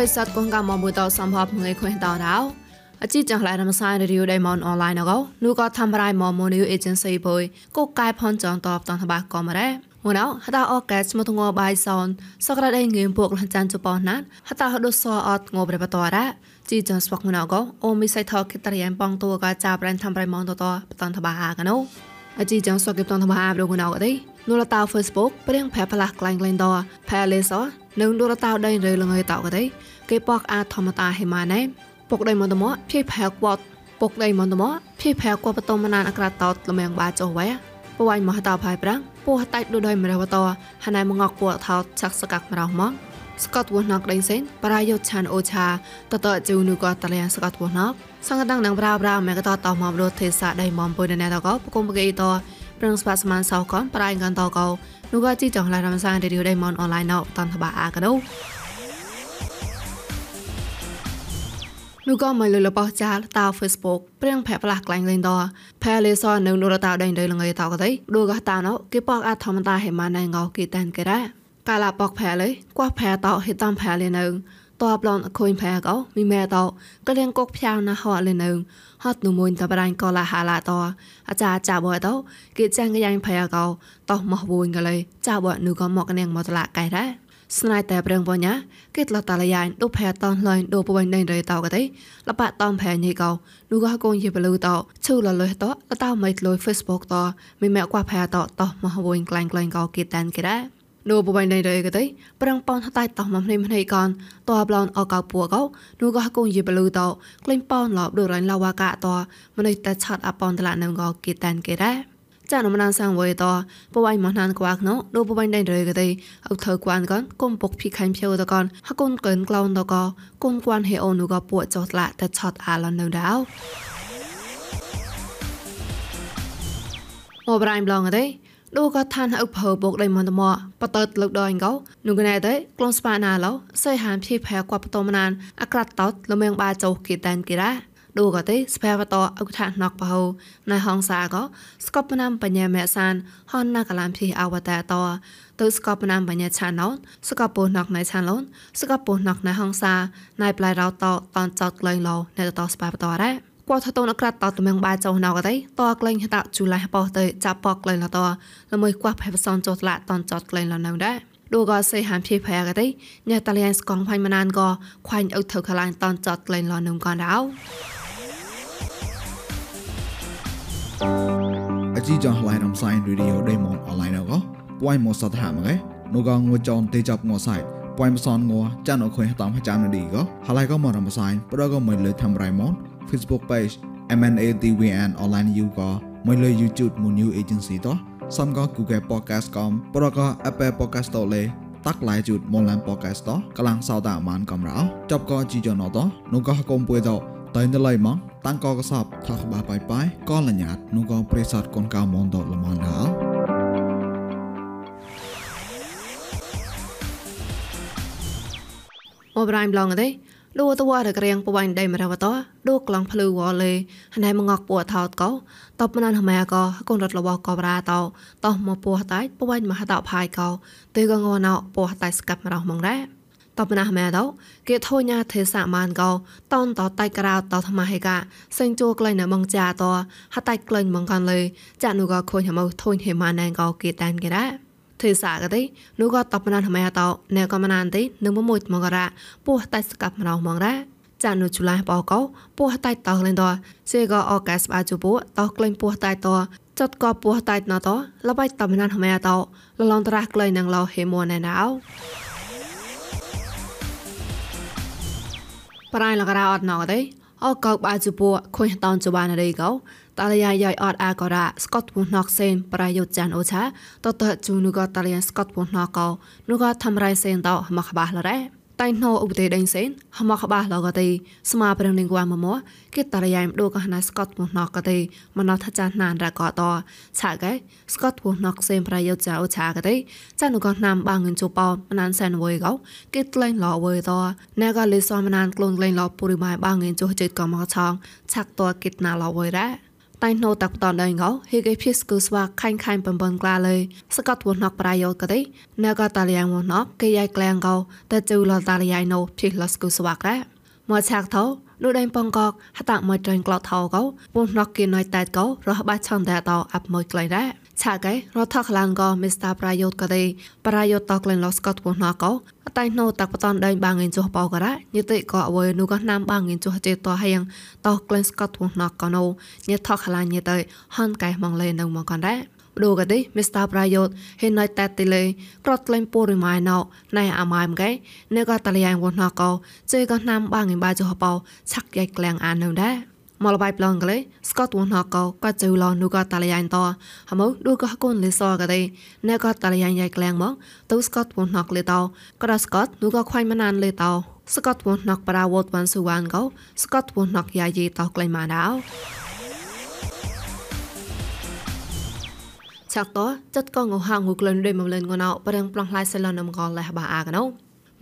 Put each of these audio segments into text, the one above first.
រិស័តកងកាមមួយតសម្ភាប់ងើយခွេតដៅអជីចង្លែរំសាយរីយដៃមនអនឡាញកោនោះក៏ធ្វើរៃមមនីយអេเจนស៊ីបុយកូកែផនចងតបតងតបាក៏មករ៉េមួយណៅហតាអកែស្មទងបាយសនសក្រដៃងៀមពួកលចានជប៉ុនណាហតាហដសអត់ងបរបតរ៉ាជីចងស្វកមួយណៅកោអូមីសៃថកេតរយ៉ាំបងតួក៏ចាប់រ៉ានធ្វើរៃមនតតបតងតបាកណូអជីចងស្វកេបតងតបាប្រគណៅកទេនូលតា Facebook ព្រៀងផែផ្លាស់ក្លែងក្លែងតផែលេស នឹងនូលតាដៃរើលងើយតកទេគេបកអាធម្មតាហេម៉ាណែពុកដៃមន្តមភីផែកវត្តពុកដៃមន្តមភីផែកវបតមណានអក្រាតតលមៀងបាចុះវ៉ែពួយមហតោផៃប្រាំងពោះតៃដូចដោយមរវតហណៃមងកពួថោឆាក់សកាក់មរោមកស្កតវណកដេសេនប្រាយុឆានអូឆាតតជូនូកតលៀងស្កតវណកសង្កតាំងនឹងប្រាប្រាមេកតតមមរទេសាដៃមមពុយណែតកបគុំបកេតប្រឹងស្បាសមានសោកនប្រៃកានតកោនូកជីចងឡារំសានរីឌីអូដៃមនអនឡាញណោតនតបាអាកដោនោះក៏មកលើលបោះចាលតា Facebook ព្រៀងផែផ្លាស់ក្លែងលេងតផែលេសនៅនរតាដេញដេលងឯតកទេដូកតាណោគេបកអធម្មតាហេម៉ាណៃងោគេតានគេរ៉ាកាលាបកផែលេកោះផែតោហេតំផែលេនៅ តបឡនអខូនផែកោមីម៉ែតោក៏លៀងកុកផ្យាវណាហត់លេនៅហត់នុមួយតបរាញ់ក៏ឡាហាឡាតអាចារ្យចាបតោគេចាំងកយ៉ាងផែកោតោមកវួនកលេចាបនុក៏មកកនាងមកតឡាកែរ៉ាស្នៃតែប្រឹងបញ្ញាគេតលតលយ៉ានដូផែតនលែងដូពវិញដេញរេតោកទេលបតំផែញីកោនូកកូនយេបលូតោឈូលលុយតោលតោមិនលុយ Facebook តមីម៉ែកួផែតោតោមកវិញក្លែងក្លែងកោគេតានគេដែរ នូបបៃណៃរេកទេប្រឹងប៉នតៃតោះមកនេះនេះកនតបឡនអកោពួកោនូកកូនយេបលូតោក្លែងប៉នឡបដូរៃឡាវកាតោម្នេះតែឆាត់អប៉នតឡានងកោគេតានគេដែរចានមណានសាងវេតបបៃមណានក្វាកណូដូបបៃដៃរេកទេអុថើគួនកនគុំពុកភីខាញ់ភៀវតកនហកូនកិនក្លូនតកគុំគួនហេអូនូកពួចោតឡាតែឆតអាឡននៅដៅអូប្រៃមឡងទេ ដូក៏ឋានឧបភើបុកដៃមន្តមកបតើលឹកដល់កោនោះកណែទេក្លងស្ប៉ាណាឡោសៃហានភីផែគាត់បតមណានអក្រាត់តោតលមៀងបាចោគីតានគីរ៉ាដូកទេស្ភាវតអុកថាណកបហោណៃហងសាក៏ស្កបណាំបញ្ញាមេសានហនណាកឡាំភីអវតាតទៅស្កបណាំបញ្ញាឆាណោស្កបពោណកណៃឆានឡូនស្កបពោណកណៃហងសាណៃប្លៃរោតតនចតក្លែងឡោនៅតស្ភាវតរ៉ា គាត់ថតនក្រាត់តតមងបាចោណៅកទេតក្លែងតជូឡៃបោទៅចាប់បកក្លែងឡតល្មើគាត់ផែផ្សនចតឡាតនចតក្លែងឡនៅដែរដូក៏សេហានភីផែកទេញ៉ាតលៀនស្កងផាញ់មណានក៏ខ្វាញ់អុថៅខឡាញតនចតក្លែងឡនឹងកនដៅអជីចងឡៃរំសាយរីឌីអូដេម៉ុនអនឡាញក៏ពួយមកសតហាមកឯនោះក៏ងួចចនទេចាប់ងួសាយពួយមកសនងួចានអខុយតាមចាំនឌីក៏ហឡៃក៏មករំសាយប្រក៏មិនលើធ្វើរៃម៉ុន Facebook page MNATVN online you ក៏មិនលើ YouTube មួយ new agency តោះសំក៏ Google Podcast កំប្រក៏ Apple Podcast តលេតាក់ឡៃជូតមនឡាន podcast តកលាំងសោតាមានកំរោចប់ក៏ជីចណតនោះក៏កុំពួយតតែនៅឡៃមកតាំងកកសបថខបាបាយបាយក៏លញ្ញាតនោះក៏ប្រេសតកូនកៅមនដលមនដាអូប្រៃប្លងទេ ដូតវ៉ារក្រៀងបបាញ់ដៃមរវតដូក្លងភ្លឺវលេហណៃមងកពួថោតកោតបណានហមែកោកូនរត់លបកបរាតោតោមកពួតៃបបាញ់មហតផាយកោទេកងណោពួតៃស្កាប់មរោមងដែរតបណាស់ម៉ែដោគេធូញាទេសាមានកោតនតតៃក្រៅតថ្មហេកាសេងជួក្លែងនៅបងចាតហតៃក្លែងបងកាន់លេចានុក៏ខូនហមធូនហេម៉ាណែកោគេតានគេរ៉ា ទេសាកទេនោះក៏តបណាស់ម៉ែតោណែក៏មណានទេនឹងមួយមករ៉ាពោះតៃស្កាប់មរោមងរ៉ាចានុជូឡាបោកោពោះតៃតោលេងតសេក៏អកាសបាជូពោតោក្លែងពោះតៃតចត់ក៏ពោះតៃណតលបៃតបណាស់ម៉ែតោលឡងត្រាស់ក្លែងនឹងឡោហេមួណែណៅប្រៃលករអត់ណងទេអកោបាជពួខុញតនជបានរីកោ តាលយាយអត់អាករ៉ាស្កតពូណកសេនប្រយុចានអូឆាតតជូនូកតាលយាស្កតពូណកោនូកធ្វើរៃសេនតមកបាឡរ៉េតៃណូឧបទេដេញសេនហមខបាឡកទេស្មាប្រឹងនឹងគួមមគេតរយ៉ៃមដូកហណាស្កតពុណកទេមណថចាណានរកតឆាកែស្កតពុណកសេនប្រយោចៅឆាកទេចានុកណាំបាងងជូប៉ោមណានសែនវយកោគេក្លែងឡវយតណែកលេសមណានក្លូនក្លែងឡពុរិម៉ៃបាងងជូចិត្តកមកឆងឆាក់តគិតណាឡវយរ៉ា តៃណូតាក់តនដៃងោហេកេភីស្គូស្វាខាញ់ខាញ់បំបំក្លាលើសកតវណកប្រយោកទេណកតាលៀងវណកគេយ៉ៃក្លែងកោតែជូលតាលយ៉ៃណូភីលស្គូស្វាក្រែមកឆាក់ថោនោះដៃបងកកហតាមកត្រែងក្លោថោកោពុនណកគីណៃតែកោរហបាឆនតែតអាប់មួយក្លែងដែរ ឆាកែរថខ្លានក៏មីស្តាប្រយោជន៍ក៏ទេប្រយោជន៍តក្លែងឡស្កតពុណកោតៃណូតាក់បតនដេញបាងងិនចុះបោក៏រ៉ាញិតិក៏អវយនូក៏ណាំបាងងិនចុះចេតហៀងតក្លែងស្កតពុណកោណូញិថខ្លានញិតិហនកែមកលេនៅមកកនដែរដូកទេមីស្តាប្រយោជន៍ហេណៃតែតិលេក្រត់ក្លែងពូរិម៉ៃណោណៃអាម៉ៃមកែនៅក៏តលយ៉ាងវណកោជេក៏ណាំបាងងិនបាចុះបោឆាក់យ៉ៃក្លែងអាននៅដែរ មកលបៃប្លងកលេស្កតវណកោក៏ជូឡនូក៏តលយ៉ាងតហមឌូក៏កូនលេសក៏ទេណែក៏តលយ៉ាងយ៉ៃក្លែងមកទៅស្កតវណកលេតោក៏ស្កតនូក៏ខ្វាញ់មណានលេតោស្កតវណកប្រាវតវ៉ាន់ស៊ូវ៉ានកោស្កតវណកយ៉ាយីតោក្លែងម៉ាដៅឆាក់តចិត្តក៏ងហាងងក្លែងដូចមកលេងងណៅប្រឹងប្លង់ឡាយសិលនំកលលះបាអាកណៅ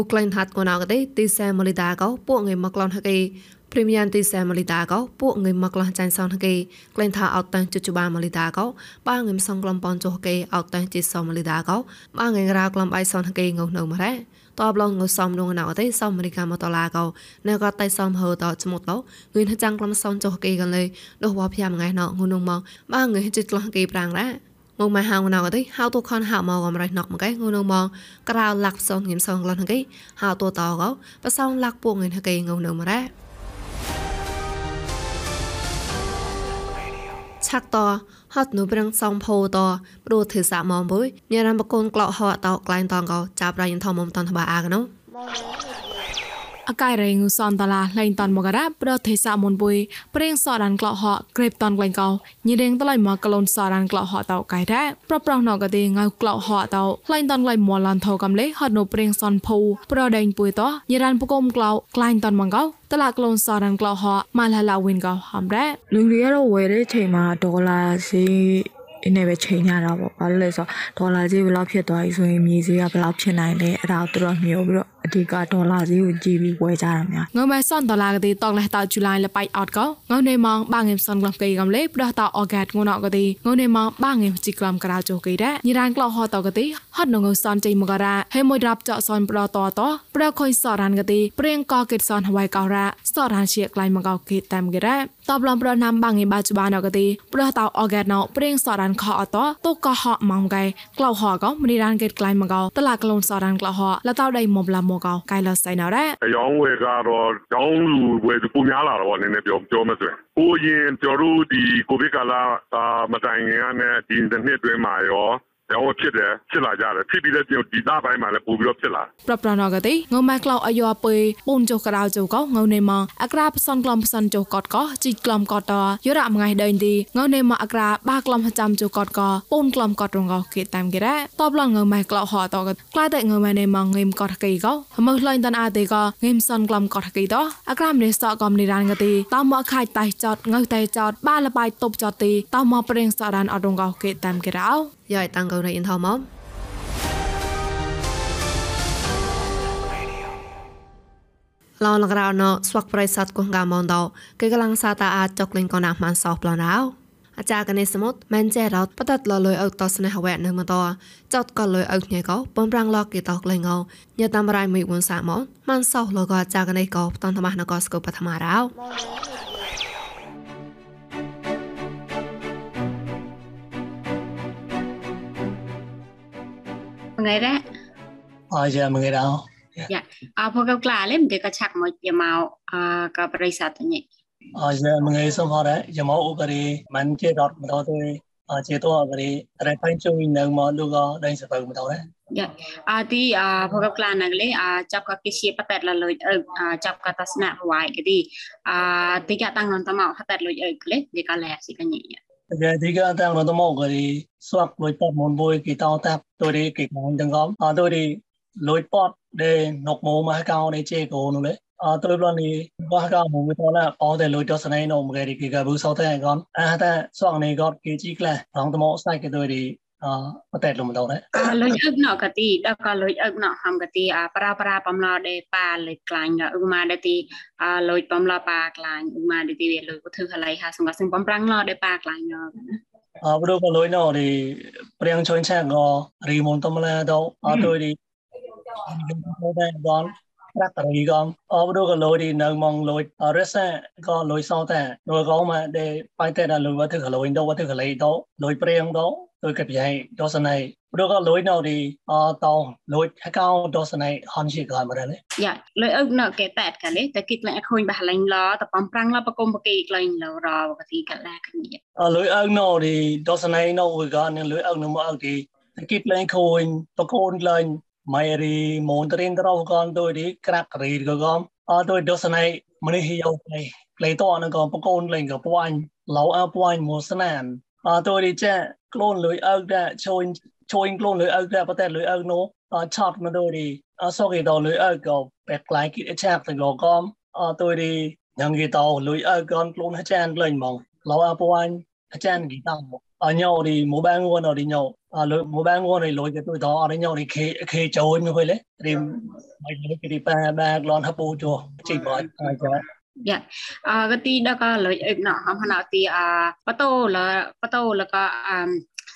ងក្លែងថាត់ងណៅកទេទីសែមលីតាកោពួកងេមកក្លនហកេ ព្រីមៀមទីសែម៉ាលីតាកោពួកងឹមមកលះចាញ់សនគេក្លែងថាអត់តាំងជជបាម៉ាលីតាកោបាងឹមសងក្លំប៉នចុះគេអត់តាំងជីសម៉ាលីតាកោបាងឹងរ៉ាក្លំបៃសនគេងនៅមករ៉េតបឡងងសំនងណៅទេសំអមេរិកាមកតឡាកោនៅក៏តៃសំហឺតចមុតឡងឿនចាំងក្លំសំចុះគេកលេដោះវ៉ាភៀមងៃណងងុនងមកបាងឹងជិតក្លំគេប្រាំងរ៉ាមកមកហៅណៅទេហៅទូខនហៅមកកំរៃណកមកឯងនៅមកក្រៅលាក់សងងៀមសងក្លនគេហៅទូតកោបសងលាក់ពួកងឿនគេងនៅមករ៉ា ឆាក់តហត់នូប្រឹងសំផោតព្រោះធ្វើសាក់មកបុយញ៉ាំបកូនក្លោហតតក្លែងតងកោចាប់រៃថមមតនតបាអាកណូ អកាយរេងូសនតឡាលេងតនមករាប្រទេសមុនពុយព្រៀងសរានក្លោហកក្រេបតនក្លែងកោញីរៀងតឡៃមកក្លូនសរានក្លោហកតោកាយរ៉ាប្រប្រោណកទេងៅក្លោហកតោលេងតនក្លែងមលានថោកំលេហត់នៅព្រៀងសនភូប្រដេងពុយតោញីរានពកុំក្លោក្លែងតនមកោតឡាក្លូនសរានក្លោហកម៉ាឡាឡាវិនកោហំរ៉ានឹងរៀរវេរេឆេម៉ាដុល្លារស៊ី အနေပဲချိန်ရတာပေါ့ဘာလို့လဲဆိုတော့ဒေါ်လာဈေးဘယ်လောက်ဖြစ်သွားပြီဆိုရင်မြေဈေးကဘယ်လောက်ဖြစ်နိုင်လဲအဲ့ဒါကိုသူတို့မျိုးပြီးတော့အဓိကဒေါ်လာဈေးကိုကြည့်ပြီးဝယ်ကြတာများငုံမဲဆွန်ဒေါ်လာကတိတောက်လဲတောက်ဇူလိုင်လပိုက်အော့ကောငုံနေမောင်ဘာငင်ဆွန်ကလပ်ကေကံလေပဒတာအော်ဂတ်ငုံနောက်ကတိငုံနေမောင်ဘာငင်ជីကလမ်ကရာချိုကေတဲ့ညီရန်ကလဟောတောက်ကတိហត់នងសនជ័យមករាហេមួយរាប់ចកសនប្រតតប្រខុយសរានកទីព្រៀងកកេតសនហវៃកោរ៉ាសរានជាក្លៃមកកោគេតាមគេរ៉ាតបឡំប្រណាំបាងឯបាចបានកទីប្រតោអកែតណោព្រៀងសរាន န်ခါအတော့တုတ်ကဟမောင်ကဲကလောက်ဟကောမနီရန်ဂိတ်ကလိုင်းမကောတလကလုံးစော်ရန်ကလောက်ဟလတောက်တိုင်မဘလာမကောကဲလဆိုင်နော်တဲ့အယောင်းဝယ်ကတော့ကျောင်းလူဝယ်ကိုများလာတော့ဗောနည်းနည်းပြောပြောမစွဲကိုရင်ကျွန်တော်တို့ဒီကိုဗစ်ကာလမတိုင်ခင်ကနဲ့ဒီနှစ်တွင်းမှာရော ရောဖြစ်တယ်ဖြစ်လာကြတယ်ဖြစ်ပြီးတဲ့ဒီဒေသပိုင်းမှာလည်းပို့ပြီးတော့ဖြစ်လာប្រប្រណកទេងម៉ែក្លោអាយ៉ពុយពូនចុះក្រៅចុះកោងនេម៉អក្រាផ្សំក្លំផ្សំចុះកតកោជីក្លំកតយរ៉ាមួយដេញទីងនេម៉អក្រាបាក្លំចាំចុះកតកោពូនក្លំកតរងកោគេតាមគេរ៉ាតបឡងងម៉ែក្លោហតកក្លាតែងម៉ែនេម៉ងេមកតកេកោមើលលាញ់តានអាទេកោងេមសនក្លំកតកេតអក្រាមនេសកំនិរានកទីតមកខាយតៃចតងើតៃចតបាលបាយតុបចតទីតមកប្រេងសរានអត់រងកោគេតាមគេរ៉ា យ៉ៃតាំងកោរៃអ៊ីនថមមឡងក្រៅណស្វាក់ប្រៃសាត់កងកាមនដោគេកំឡុងសាតាអាចចកលេងកណាស់ម៉ានសោះប្លនអោអាចារ្យកនេសមុតមែនចែរោតបតតលលុយអុតស្នេហវៈនៅមតចតក៏លុយអុញែកោបំរាំងលកគេតកលេងអោញតាមរៃមួយវនសាមនម៉ានសោះលកអាចារ្យកនេកោបតនតមះនកស្កបថ្មរោថ្ងៃរ៉ាអរយ៉ាមកដល់យ៉ាអរ មកក្លាលេមិនទេក៏ឆាក់មកយ៉ាមកអក៏ប្រិស័តញ៉េអរយ៉ាមកសុំហរយ៉ាមកអូករីមិនជារត់មកទៅអជាតអករីរ៉ៃផៃជួយនៅមកលោកក៏ដេញសបើមកទៅយ៉ាអទីអមកក្លាណាកលេអចាប់ក៏គេជាបតែលលុយអឺចាប់ក៏ត ស្នាក់វាយគេទីអទីកតាំងនតមកហតែលុយអឺក្លេទីកលែស៊ីកញ៉េ cái thì cái đang nó mo cái swap với tập môn bôi cái tao tập tôi đi cái con đừng có à tôi đi lối pot để nọc mồ mà cao để chơi cổ nữa đấy à tôi luôn đi qua cao mồ với tôi là ở đây lối cho sân này nó một cái cái cái bữa sau thế con à ta swap này con cái chi là thằng tôi mo sai cái tôi đi អបតែលំដងដែរអលុយអឹកណកទីដកលុយអឹកណហំកទីអាប្រាប្រាបំឡដេប៉ាលេក្លាញ់ឧបមាដេទីអលុយបំឡប៉ាក្លាញ់ឧបមាដេទីលុយពុធឺហឡៃហាសង្កសឹងបំប្រាំងឡដេប៉ាក្លាញ់ណាអបរក៏លុយណឌីព្រៀងជួយឆាក៏រីមុនតំឡាទៅអត់ដូចឌីដែរដល់ ប្រាក់តរីកងអបដូក៏លុយទីនៅម៉ងលុយរេសាក៏លុយសោតែលុយកងមកដែលបាយតែដល់លុយវត្តកលុយដល់វត្តកលីដល់លុយព្រៀងដល់ដូចកបយ៉ៃដល់ស្នៃព្រោះក៏លុយនៅទីអតោលុយហកោដល់ស្នៃហនជាក៏មកដែរយ៉ាលុយអឹកនៅកែតែតកាលេតែគិតលែងអខូនបះលែងឡតបំប្រាំងឡបកុំបកីក្លែងឡរវកទីកលាគ្នាអលុយអឹកនៅទីដល់ស្នៃនៅក៏នឹងលុយអឹកនៅមកអឹកទីគិតលែងខូនបកូនលែង Mary Montering ក៏ក៏ដូចនេះក្រាក់រីក៏ក៏អត់ដូចដសណៃមនុស្សយកផ្លេផ្លេតអនក៏បកូនលេងក៏ពួនលោអើពួនមកស្នានអត់ដូចចាក្លូនលុយអើដែរជួយជួយក្លូនលុយអើដែរប៉ុន្តែលុយអើនោះអត់ឆត់មកដូចនេះអត់សូគេដល់លុយអើក៏បែបខ្លាំងគិតឆាប់ទាំងលោកក៏អត់ដូចនេះញ៉ាំគេតោលុយអើក៏ក្លូនអាចារ្យលេងហ្មងលោអើពួនអាចារ្យគេតោមក ở nhau thì mỗi ba nguồn ở đi nhau à, lối mỗi ba nguồn thì lối cái tôi đó ở đi nhau thì khi khi cháu mới phải lấy thì mấy lối cái đi ba ba lon hấp bù cho chị bởi ai cháu dạ à, cái tí đó có lợi ích nó không nào thì à bắt đầu là bắt đầu là có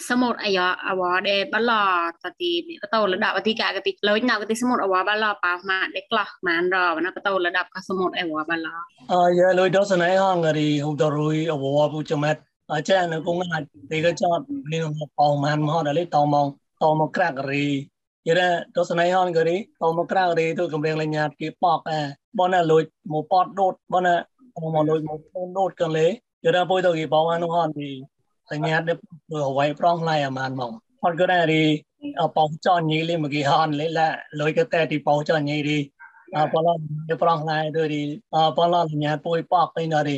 số một ai đó à vợ để bắt lò thì bắt đầu là đọc thì cả cái tí lối nào cái tí số một à bắt lò bảo mà để lò mà ăn rồi nó bắt đầu là đọc cái số một ai bắt lò à dạ lối đó sau này ha người thì hôm đó rồi cho mệt អញ្ចឹងនៅគង់អាចពេលក៏ចប់នេះមកប៉ោម៉ានមកដល់លេតមកតមកក្រាក់រីយរទស្សនាហនក៏រីតមកក្រាក់រីទូកម្រៀងលញ្ញាគេប៉កអែបងណាលួចមកប៉តដូតបងណាមកលួចមកធូនដូតកលេយរពុយទៅគេប៉ោម៉ានហនរីសញ្ញាដឹកធ្វើអ្វីប្រងឡៃអាម៉ានមកហនក៏ដែររីប៉ោចញីលេមកគេហនលេឡាលួចក៏តែទីប៉ោចញីរី Apala de prang nai de di apala nya poi pak kai na di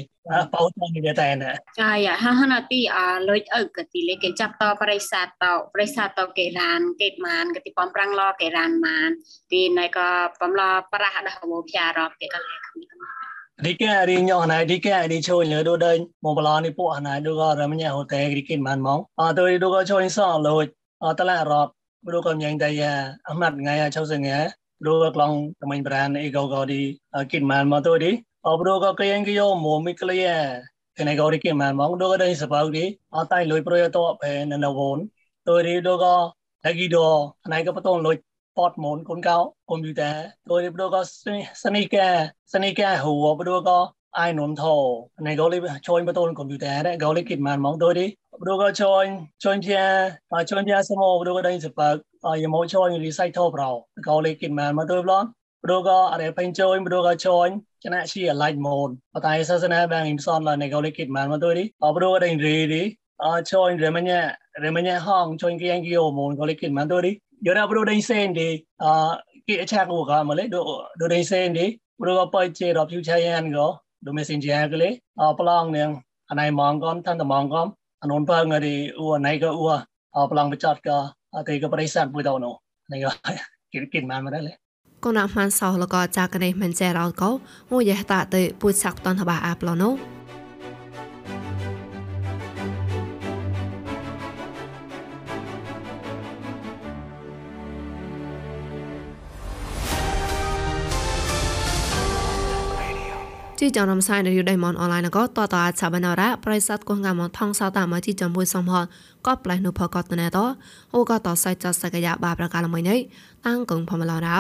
pau tang ni de ta na ចាយហាហណាទីអលុយអើកទីលេគេចាប់តបរិស័ទតបរិស័ទតគេរានកេតម៉ានកទីបំប្រាំងឡគេរានម៉ានទីណៃក៏បំឡប្រះដោះមកជារកគេកលែគ្នា Rika ari nyo hanai rika ari choi le do dai mo bla ni pu hanai do ga ram nya ho te rika man mong a to do ga choi so lo a ta la rop do ko nyang dai ya amat ngai a chau sing ya luego long tamai brand e go go di kit man ma to di obro go kyen ki yo mo mi klye kene go di kit man mong do dai sa pau di a tai loi pro yo to pe na na won to di do go da gi do nai go patong loi pot mon kon kao computer to di do go sneaker sneaker hu obro go ai nôm thầu này gấu lấy cho anh bắt tôi computer đấy gấu lấy kịp màn mong tôi đi đồ có cho anh cho anh kia và cho anh kia xem mô đồ có đây sẽ bật và giờ mỗi cho anh recycle vào gấu lấy kịp màn mà tôi lo đồ có ở đây phanh cho anh đồ có cho anh cho nên chỉ là light mode và tại sao sẽ này bằng im son là này gấu lấy kịp màn mà tôi đi và đồ có đây rì đi cho anh rồi mà nhẹ rồi mà nhẹ hong cho anh kia anh kia môn gấu lấy kịp màn tôi đi giờ nào đồ đây xem đi kia chắc của cả mà lấy đồ đồ đây xem đi đồ có phải chơi đọc chữ chơi anh gấu domesingjiagale plong niang anai mong kon tan ta mong kon anon pa ngari u anai ka u plong bachat ka te ka parisan pu daw no nei ga kin kin man ma da le គណៈមានសោះលកចាកនេះមិនចេះរកោមួយយះតាទៅពួយសាក់តនតបាអាប់ឡោនោះ ជីចងរំសាយនៅយូដៃមនអនឡាញក៏តតអាចបណរ៉ាប្រិស័តកងងាមថងសតាមកជីចំមួយសំហតក៏ផ្លែនុផកតណែតអូក៏តសៃចសកយាបាប្រកាលមួយនេះតាំងកងផមឡរោ